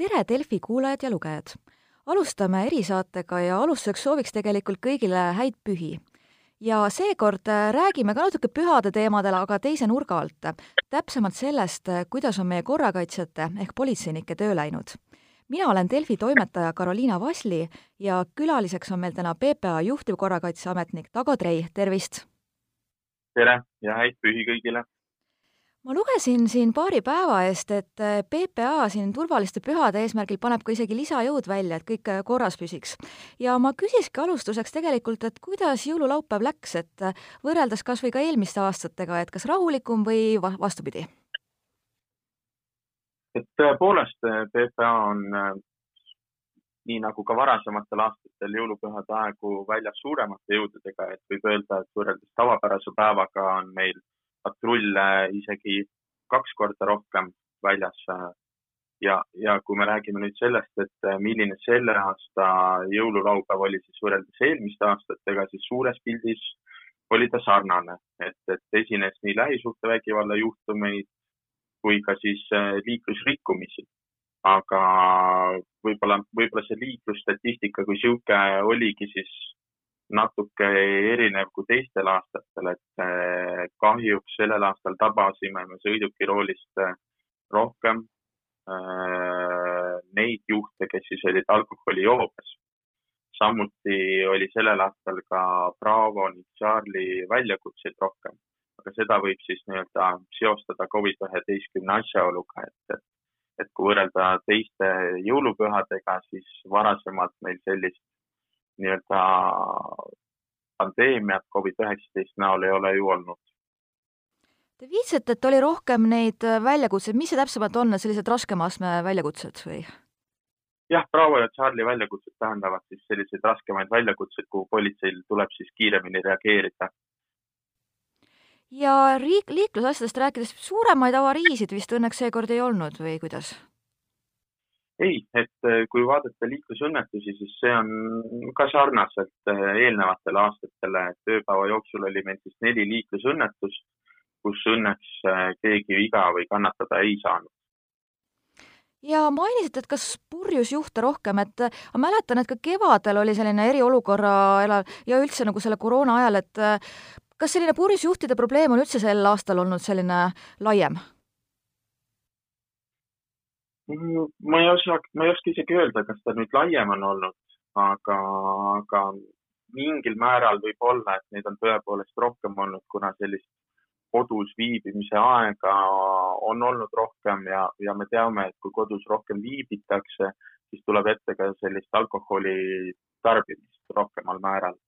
tere, Delfi kuulajad ja lugejad! alustame erisaatega ja alustuseks sooviks tegelikult kõigile häid pühi. ja seekord äh, räägime ka natuke pühade teemadel, aga teise nurga alt. täpsemalt sellest, äh, kuidas on meie korrakaitsjate ehk politseinike töö läinud. mina olen Delfi toimetaja Karoliina Vasli ja külaliseks on meil täna PPA juhtivkorrakaitseametnik Tago Trei, tervist! tere ja häid pühi kõigile! Ma lugesin siin paari päeva eest, et äh, PPA siin turvaliste pühade eesmärgil paneb ka isegi lisajõud välja, et kõik äh, korras püsiks. ja ma küsiski alustuseks tegelikult, et kuidas jõululaupäev läks, et äh, võrreldes kas või ka eelmiste aastatega, et kas rahulikum või va vastupidi? et tõepoolest, PPA on nii nagu ka varasematel aastatel jõulupühade aegu väljas suuremate jõududega, et võib öelda, et võrreldes tavapärase päevaga on meil patrulle isegi kaks korda rohkem väljas. ja, ja kui me räägime nüüd sellest, et milline selle aasta jõululaupäev oli siis võrreldes eelmiste aastatega, siis suures pildis oli ta sarnane, et, et esines nii lähisuhtevägivalla juhtumeid kui ka siis äh, liiklusrikkumisi. aga võib-olla, võib-olla see liiklusstatistika kui sihuke oligi siis natuke erinev kui teistel aastatel, et eh, kahjuks sellel aastal tabasime me sõidukiroolist eh, rohkem eh, neid juhte, kes siis olid alkoholijoobes. samuti oli sellel aastal ka Bravo ning Charlie väljakutseid rohkem, aga seda võib siis nii-öelda seostada Covid-19 asjaoluga, et, et, et kui võrrelda teiste jõulupühadega, siis varasemalt meil sellist nii-öelda pandeemiat Covid-19 näol ei ole ju olnud. Te viitsite, et oli rohkem neid äh, väljakutseid, mis see täpsemalt on, sellised raskema astme väljakutsed või? jah, Bravo ja Charlie väljakutsed tähendavad siis selliseid raskemaid väljakutseid, kuhu politseil tuleb siis kiiremini reageerida. ja riik, liiklusasjadest rääkides, suuremaid avariisid vist õnneks seekord ei olnud või kuidas? Ei, et äh, kui vaadata liiklusõnnetusi, siis see on ka sarnaselt äh, eelnevatele aastatele, et ööpäeva jooksul oli meil siis neli liiklusõnnetust, kus õnneks äh, keegi viga või kannatada ei saanud ja mainisite, et kas purjus juhte rohkem, et ma mäletan, et ka kevadel oli selline eriolukorra ja üldse nagu selle koroona ajal, et kas selline purjus juhtide probleem on üldse sel aastal olnud selline laiem? Ma ei oska, ma ei oska isegi öelda, kas ta nüüd laiem on olnud, aga, aga mingil määral võib olla, et neid on tõepoolest rohkem olnud, kuna sellist kodus viibimise aega on olnud rohkem ja, ja me teame, et kui kodus rohkem viibitakse, siis tuleb ette ka sellist alkoholi tarbimist rohkemal määral.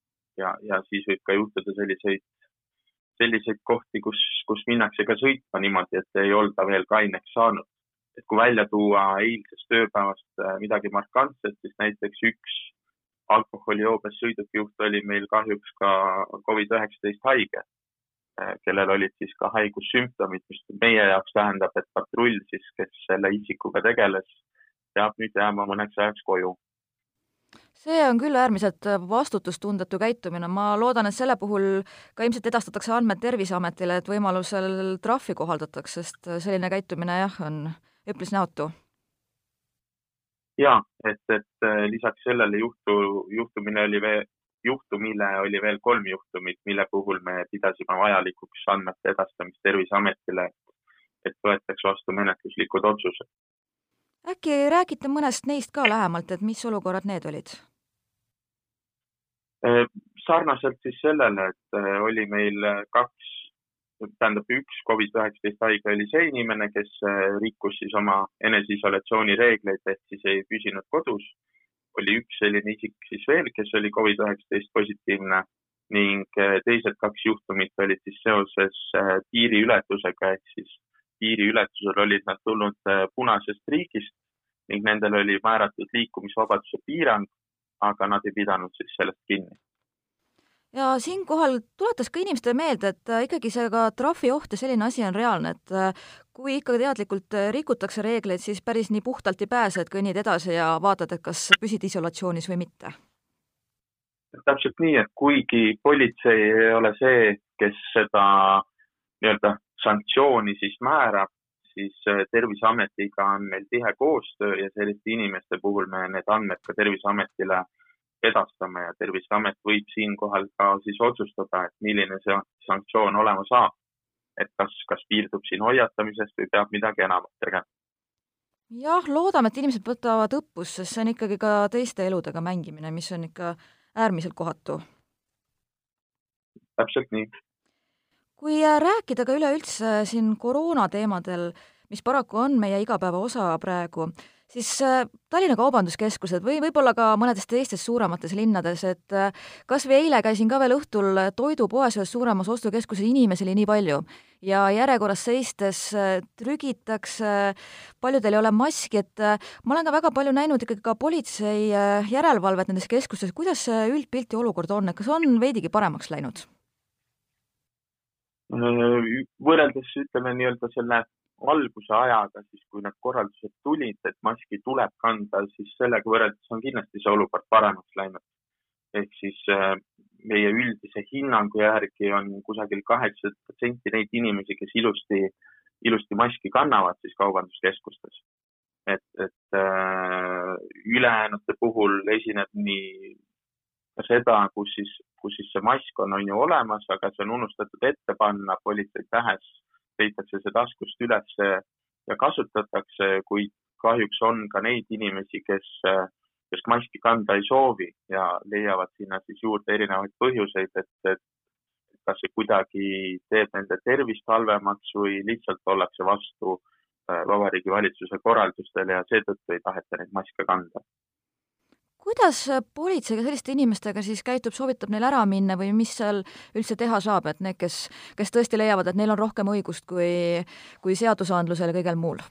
Ja, ja siis võib ka juhtuda selliseid, selliseid kohti, kus, kus minnakse ka sõitma niimoodi, et ei olda veel kaineks saanud et kui välja tuua eilsest ööpäevast äh, midagi markantset, siis näiteks üks alkoholijoobes sõidukijuht oli meil kahjuks ka Covid-19 haige, äh, kellel olid siis ka haigussümptomid, mis meie jaoks tähendab, et patrull siis, kes selle isikuga tegeles, peab nüüd jääma mõneks ajaks koju. See on küll äärmiselt vastutustundetu käitumine, ma loodan, et selle puhul ka ilmselt edastatakse andmed Terviseametile, et võimalusel trahvi kohaldatakse, sest selline käitumine jah, on üpris näotu. ja et, et äh, lisaks sellele juhtu, juhtumine oli veel, juhtumile oli veel kolm juhtumit, mille puhul me pidasime vajalikuks andmete edastamist Terviseametile, et võetaks vastu menetluslikud otsused. äkki räägite mõnest neist ka lähemalt, et mis olukorrad need olid? Äh, sarnaselt siis sellele, et äh, oli meil kaks tähendab, üks Covid-19 haige oli see inimene, kes äh, rikkus siis oma eneseisolatsiooni reegleid ehk siis ei püsinud kodus. oli üks selline isik siis veel, kes oli Covid-19 positiivne ning äh, teised kaks juhtumit olid siis seoses äh, piiriületusega ehk siis piiriületusel olid nad tulnud punasest riigist ning nendel oli määratud liikumisvabaduse piirang, aga nad ei pidanud siis sellest kinni ja siinkohal tuletas ka inimestele meelde, et äh, ikkagi see ka trahvioht ja selline asi on reaalne, et äh, kui ikka teadlikult äh, rikutakse reegleid, siis päris nii puhtalt ei pääse, et kõnnid edasi ja vaatad, et kas püsid isolatsioonis või mitte. täpselt nii, et kuigi politsei ei ole see, kes seda nii-öelda sanktsiooni siis määrab, siis Terviseametiga on meil tihe koostöö ja selliste inimeste puhul me need andmed ka Terviseametile edastame ja Terviseamet võib siinkohal ka siis otsustada, et milline see sanktsioon olema saab. et kas, kas piirdub siin hoiatamisest või peab midagi enamat tegema jah, loodame, et inimesed võtavad õppust, sest see on ikkagi ka teiste eludega mängimine, mis on ikka äärmiselt kohatu. täpselt nii. kui äh, rääkida ka üleüldse siin koroona teemadel, mis paraku on meie igapäeva osa praegu, siis äh, Tallinna kaubanduskeskused või võib-olla ka mõnedes teistes suuremates linnades, et äh, kas või eile käisin ka veel õhtul toidupoes ühes suuremas ostukeskuses, inimesi oli nii palju. Ja järjekorras seistes äh, trügitakse, paljudel ei ole maski, et ma olen ka väga palju näinud ikkagi ka politsei järelevalvet nendes keskustes, kuidas see üldpilti olukord on, et kas on veidigi paremaks läinud? võrreldes ütleme nii-öelda selle alguse ajaga, siis kui need korraldused tulid, et maski tuleb kanda, siis sellega võrreldes on kindlasti see olukord paremaks läinud. ehk siis äh, meie üldise hinnangu järgi on kusagil kaheksakümmend protsenti neid inimesi, kes ilusti, ilusti maski kannavad siis kaubanduskeskustes. et, et äh, ülejäänute puhul esineb nii seda, kus siis, kus siis see mask on, on ju olemas, aga see on unustatud ette panna politsei tähes leitakse see taskust üles ja kasutatakse, kuid kahjuks on ka neid inimesi, kes, kes maski kanda ei soovi ja leiavad sinna siis juurde erinevaid põhjuseid, et, et kas see kuidagi teeb nende tervist halvemaks või lihtsalt ollakse vastu äh, Vabariigi Valitsuse korraldustele ja seetõttu ei taheta neid maske kanda kuidas politsei ka selliste inimestega siis käitub, soovitab neil ära minna või mis seal üldse teha saab, et need, kes, kes tõesti leiavad, et neil on rohkem õigust kui, kui seadusandlusel ja kõigel muul?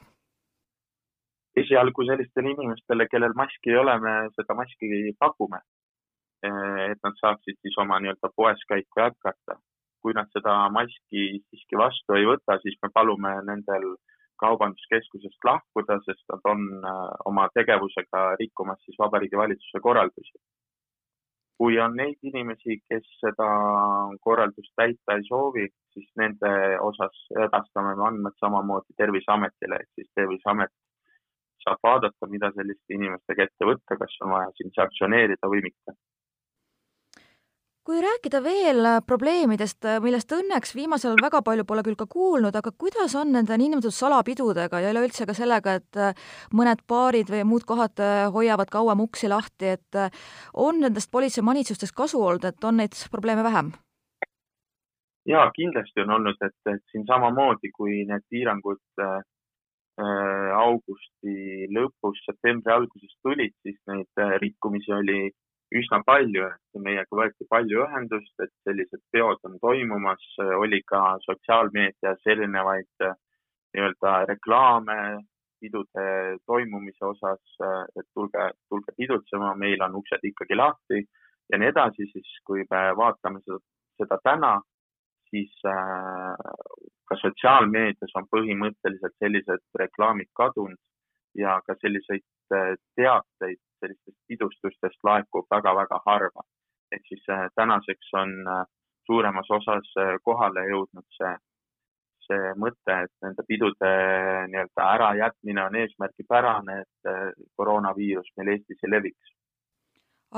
esialgu sellistele inimestele, kellel maski ei ole, me seda maski pakume. et nad saaksid siis oma nii-öelda poes käiku jätkata. kui nad seda maski siiski vastu ei võta, siis me palume nendel äh, kaubanduskeskusest lahkuda, sest nad on äh, oma tegevusega rikkumas siis Vabariigi Valitsuse korraldusi. kui on neid inimesi, kes seda korraldust täita ei soovi, siis nende osas edastame me andmed samamoodi Terviseametile, ehk siis Terviseamet saab vaadata, mida selliste inimestega ette võtta, kas on vaja siin sanktsioneerida või mitte kui rääkida veel äh, probleemidest, äh, millest õnneks viimasel ajal väga palju pole küll ka kuulnud, aga kuidas on nende niinimetatud salapidudega ja üleüldse ka sellega, et äh, mõned baarid või muud kohad hoiavad kauem uksi lahti, et on nendest politsei manitsustest kasu olnud, et on neid probleeme vähem? ja kindlasti on olnud, et, et siin samamoodi, kui need piirangud äh, augusti lõpus, septembri alguses tulid, siis neid rikkumisi oli üsna palju, et meiega võeti palju ühendust, et sellised peod on toimumas, oli ka sotsiaalmeedias erinevaid nii-öelda reklaame pidude toimumise osas, et tulge, tulge pidutsema, meil on uksed ikkagi lahti ja nii edasi, siis kui me vaatame seda, seda täna, siis äh, ka sotsiaalmeedias on põhimõtteliselt sellised reklaamid kadunud ja ka selliseid äh, teateid sellistest pidustustest laekub väga-väga harva. ehk siis äh, tänaseks on äh, suuremas osas äh, kohale jõudnud see, see mõte, et nende pidude nii-öelda ärajätmine on eesmärgipärane, et koroonaviirus meil Eestis ei leviks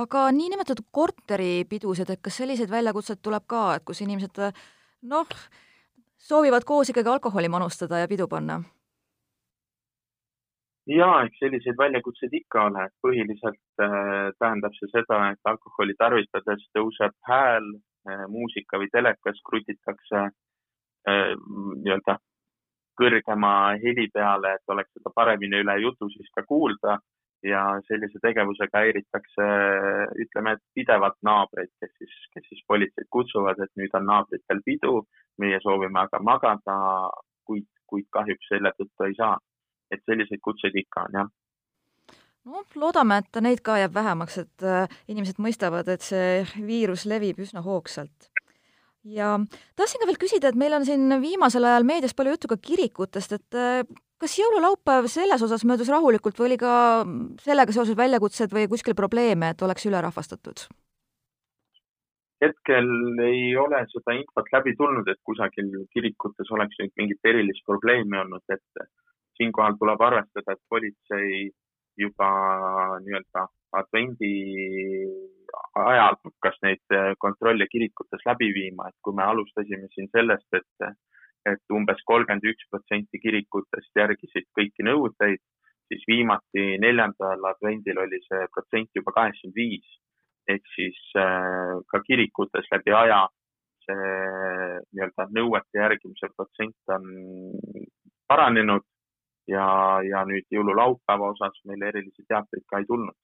aga niinimetatud korteripidused, et kas selliseid väljakutseid tuleb ka, et kus inimesed noh, soovivad koos ikkagi alkoholi manustada ja pidu panna? Ja eks selliseid väljakutseid ikka ole, põhiliselt äh, tähendab see seda, et alkoholi tarvitades tõuseb hääl äh,, muusika või telekas krutitakse äh, nii-öelda kõrgema heli peale, et oleks seda paremini üle jutu siis ka kuulda. Ja sellise tegevusega häiritakse, ütleme, et pidevalt naabreid, kes siis, kes siis politseid kutsuvad, et nüüd on naabritel pidu, meie soovime aga magada, kuid, kuid kahjuks selle tõttu ei saa et selliseid kutseid ikka on, jah noh, loodame, et neid ka jääb vähemaks, et äh, inimesed mõistavad, et see viirus levib üsna hoogsalt. ja tahtsin ka veel küsida, et meil on siin viimasel ajal meedias palju juttu ka kirikutest, et äh, kas jõululaupäev selles osas möödus rahulikult või oli ka sellega seoses väljakutsed või kuskil probleeme, et oleks ülerahvastatud? hetkel ei ole seda infot läbi tulnud, et kusagil kirikutes oleks nüüd mingit erilist probleemi olnud, et siinkohal tuleb arvestada, et politsei juba nii-öelda advendi ajal hakkas neid kontrolle kirikutes läbi viima, et kui me alustasime siin sellest, et, et umbes kolmkümmend üks protsenti kirikutest järgisid kõiki nõudeid, siis viimati neljandal advendil oli see protsent juba kaheksakümmend viis. Ehk siis äh, ka kirikutes läbi aja see nii-öelda nõuete järgimise protsent on paranenud ja, ja nüüd jõululaupäeva osas meil erilisi teateid ka ei tulnud.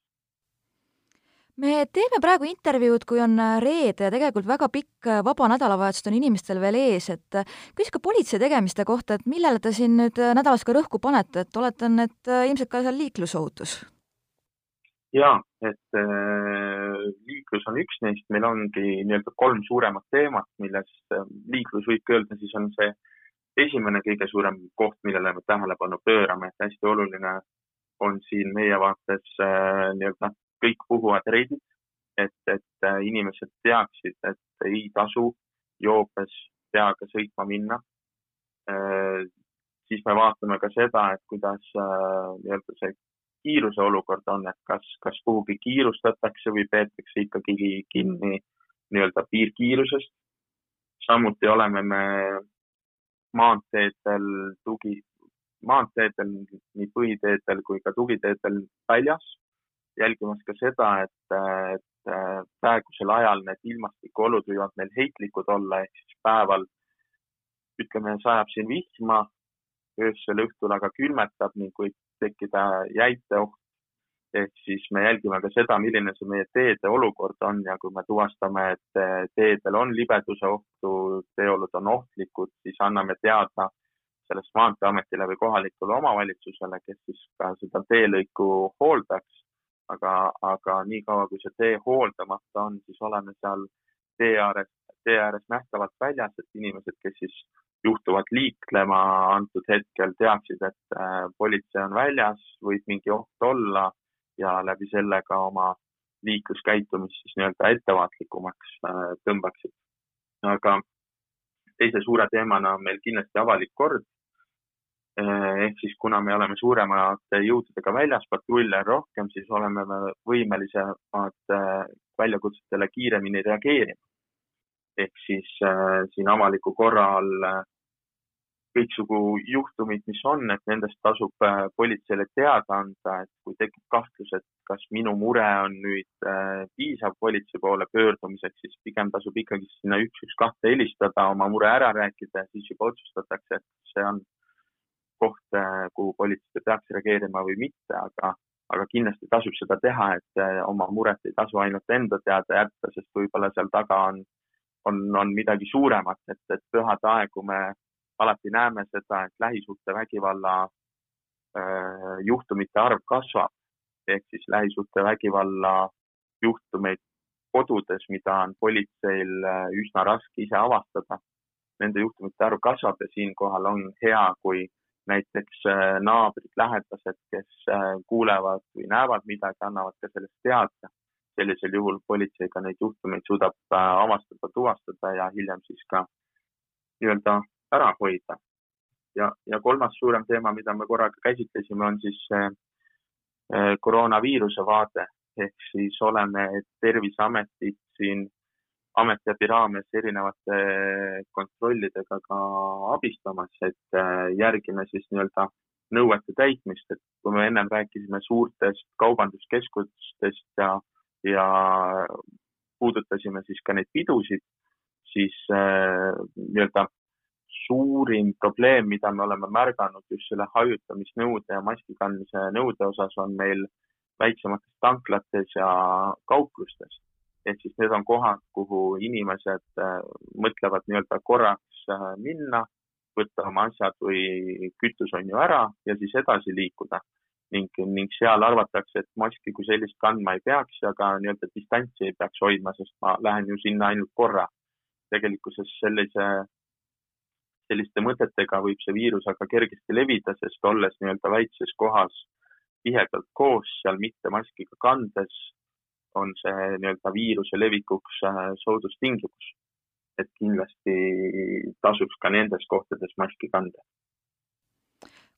me teeme praegu intervjuud, kui on reede ja tegelikult väga pikk vaba nädalavahetus on inimestel veel ees, et küsige ka politsei tegemiste kohta, et millele te siin nüüd nädalas ka rõhku panete, et oletan, et ilmselt ka seal liiklusohutus ja et äh, liiklus on üks neist, meil ongi nii-öelda kolm suuremat teemat, milles äh, liiklus võib öelda, siis on see esimene kõige suurem koht, millele me tähelepanu pöörame, et hästi oluline on siin meie vaates äh, nii-öelda kõik puhuvad reidid, et, et äh, inimesed teaksid, et ei tasu joobes peaga sõitma minna äh,. siis me vaatame ka seda, et kuidas äh, nii-öelda see kiiruse olukord on, et kas, kas kuhugi kiirustatakse või peetakse ikkagi kinni nii-öelda piirkiirusest. samuti oleme me maanteedel tugi, maanteedel, nii põhiteedel kui ka tugiteedel väljas, jälgimas ka seda, et, et praegusel ajal need ilmastikuolud võivad meil heitlikud olla, ehk siis päeval ütleme, sajab siin vihma, öösel õhtul aga külmetab ning võib tekkida jäiteoht. Ehk siis me jälgime ka seda, milline see meie teede olukord on ja kui me tuvastame, et teedel on libeduse ohtu, teeolud on ohtlikud, siis anname teada sellest Maanteeametile või kohalikule omavalitsusele, kes siis ka seda teelõiku hooldaks. aga, aga niikaua, kui see tee hooldamata on, siis oleme seal tee ääres, tee ääres nähtavalt väljas, et inimesed, kes siis juhtuvad liiklema antud hetkel, teaksid, et äh, politsei on väljas, võib mingi oht olla ja läbi selle ka oma liikluskäitumist siis nii-öelda ettevaatlikumaks äh, tõmbaksid. aga teise suure teemana on meil kindlasti avalik kord. Äh, ehk siis kuna me oleme suuremate jõududega väljas, patrulle on rohkem, siis oleme me võimelisemad väljakutsetele kiiremini reageerima ehk siis äh, siin avaliku korra all äh, kõiksugu juhtumid, mis on, et nendest tasub äh, politseile teada anda, et kui tekib kahtlus, et kas minu mure on nüüd äh, piisav politsei poole pöördumiseks, siis pigem tasub ikkagi sinna üks, üks, kahte helistada, oma mure ära rääkida ja siis juba otsustatakse, et see on koht äh,, kuhu politsei peaks reageerima või mitte, aga, aga kindlasti tasub seda teha, et oma muret ei tasu ainult enda teada jätta, sest võib-olla seal taga on on, on midagi suuremat, et, et pühade aegu me alati näeme seda, et lähisuhtevägivalla äh, juhtumite arv kasvab ehk siis lähisuhtevägivalla juhtumeid kodudes, mida on politseil äh, üsna raske ise avastada. Nende juhtumite arv kasvab ja siinkohal on hea, kui näiteks äh, naabrid, lähedased, kes kuulevad või näevad midagi, annavad ka sellest teada sellisel juhul politsei ka neid juhtumeid suudab avastada, tuvastada ja hiljem siis ka nii-öelda ära hoida. ja, ja kolmas suurem teema, mida me korraga käsitlesime, on siis äh, koroonaviiruse vaade ehk siis oleme Terviseametit siin ametiabi raames erinevate kontrollidega ka abistamas, et äh, järgime siis nii-öelda nõuete täitmist, et kui me ennem rääkisime suurtest kaubanduskeskustest ja ja puudutasime siis ka neid pidusid, siis äh, nii-öelda suurim probleem, mida me oleme märganud just selle hajutamisnõude ja maski kandmise nõude osas, on meil väiksemates tanklates ja kauplustes. ehk siis need on kohad, kuhu inimesed äh, mõtlevad nii-öelda korraks äh, minna, võtta oma asjad või kütus on ju ära ja siis edasi liikuda ning, ning seal arvatakse, et maski kui sellist kandma ei peaks ja ka nii-öelda distantsi ei peaks hoidma, sest ma lähen ju sinna ainult korra. tegelikkuses sellise, selliste mõtetega võib see viirus aga kergesti levida, sest olles nii-öelda väikses kohas tihedalt koos, seal mitte maski ka kandes, on see nii-öelda viiruse levikuks soodustingimus. et kindlasti tasuks ka nendes kohtades maski kanda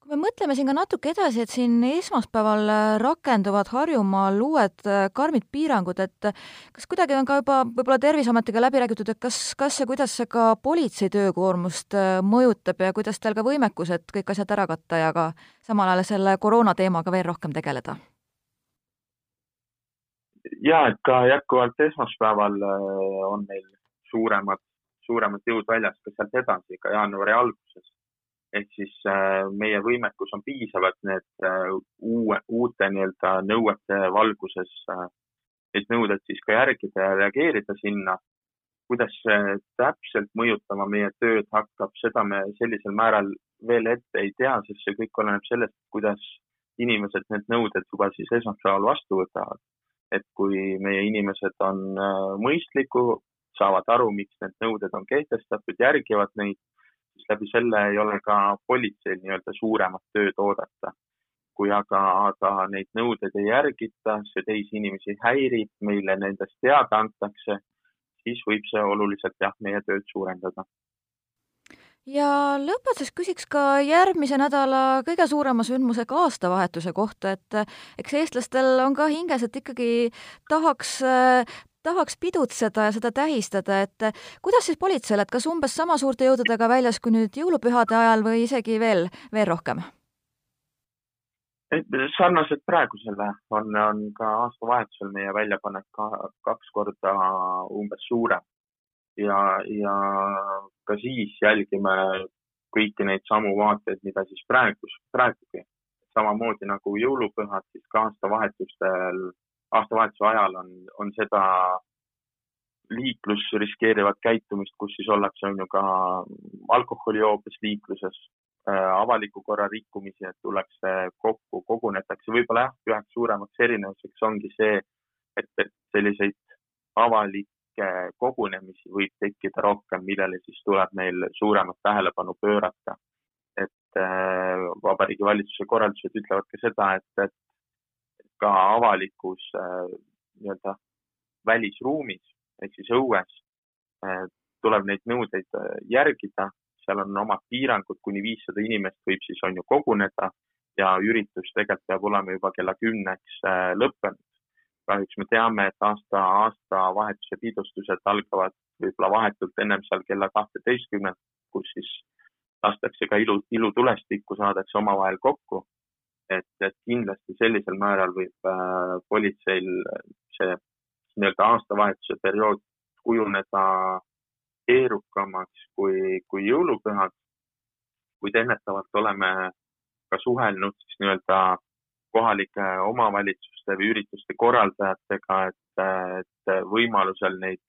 kui me mõtleme siin ka natuke edasi, et siin esmaspäeval äh, rakenduvad Harjumaal uued äh, karmid piirangud, et äh, kas kuidagi on ka juba võib-olla Terviseametiga läbi räägitud, et kas, kas ja kuidas see ka politsei töökoormust mõjutab ja kuidas teil ka võimekus, et kõik asjad ära katta ja ka samal ajal selle koroona teemaga veel rohkem tegeleda? ja et ka jätkuvalt esmaspäeval on meil suuremad, suuremad jõud väljas ka sealt edasi, ka jaanuari alguses ehk siis äh, meie võimekus on piisav, et need äh, uue, uute nii-öelda nõuete valguses äh, neid nõudeid siis ka järgida ja reageerida sinna. kuidas see täpselt mõjutama meie tööd hakkab, seda me sellisel määral veel ette ei tea, sest see kõik oleneb sellest, kuidas inimesed need nõuded juba siis esmaspäeval vastu võtavad. et kui meie inimesed on mõistlikud, saavad aru, miks need nõuded on kehtestatud, järgivad neid läbi selle ei ole ka politseil nii-öelda suuremat tööd oodata. kui aga, aga neid nõudeid ei järgita, see teisi inimesi häirib, meile nendest teada antakse, siis võib see oluliselt jah, meie tööd suurendada ja lõpetuseks küsiks ka järgmise nädala kõige suurema sündmusega aastavahetuse kohta, et eks eestlastel on ka hinges, et ikkagi tahaks tahaks pidutseda ja seda tähistada, et kuidas siis politseil, et kas umbes sama suurte jõududega väljas kui nüüd jõulupühade ajal või isegi veel, veel rohkem? sarnaselt praegusele on, on ka aastavahetusel meie väljapanek ka kaks korda umbes suurem ja, ja ka siis jälgime kõiki neid samu vaateid, mida siis praegus, praegugi. samamoodi nagu jõulupühad, siis ka aastavahetustel aastavahetuse ajal on, on seda liiklus riskeerivat käitumist, kus siis ollakse, on ju ka alkoholijoobes liikluses äh,, avaliku korra rikkumisi, et tullakse kokku, kogunetakse. võib-olla jah, üheks suuremaks erinevuseks ongi see, et, et selliseid avalikke kogunemisi võib tekkida rohkem, millele siis tuleb meil suuremat tähelepanu pöörata. et äh, Vabariigi Valitsuse korraldused ütlevad ka seda, et, et ka avalikus äh, nii-öelda välisruumis ehk siis õues äh, tuleb neid nõudeid äh, järgida, seal on omad piirangud, kuni viissada inimest võib siis on ju koguneda ja üritus tegelikult peab olema juba kella kümneks lõppenud. kahjuks me teame, et aasta, aastavahetuse pidustused algavad võib-olla vahetult ennem seal kella kahteteistkümnelt, kus siis lastakse ka ilu, ilutulestikku, saadakse omavahel kokku et, et kindlasti sellisel määral võib äh, politseil see nii-öelda aastavahetuse periood kujuneda keerukamaks kui, kui jõulupühad. kuid ennetavalt oleme ka suhelnud siis nii-öelda kohalike omavalitsuste või ürituste korraldajatega, et, et võimalusel neid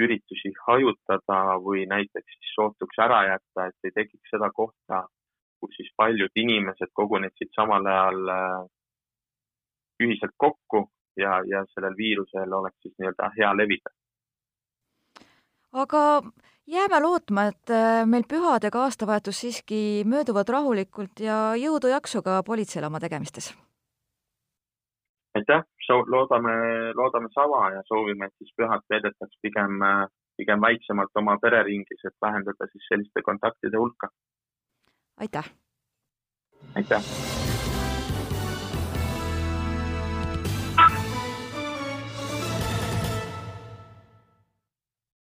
üritusi hajutada või näiteks siis sootuks ära jätta, et ei tekiks seda kohta, kus siis paljud inimesed koguneksid samal ajal äh, ühiselt kokku ja, ja sellel viirusel oleks siis nii-öelda hea levida. aga jääme lootma, et äh, meil pühad ega aastavahetus siiski mööduvad rahulikult ja jõudu-jaksu ka politseile oma tegemistes. aitäh, loodame, loodame sama ja soovime, et siis pühad veedetaks pigem, äh, pigem väiksemalt oma pereringis, et vähendada siis selliste kontaktide hulka aitäh! aitäh!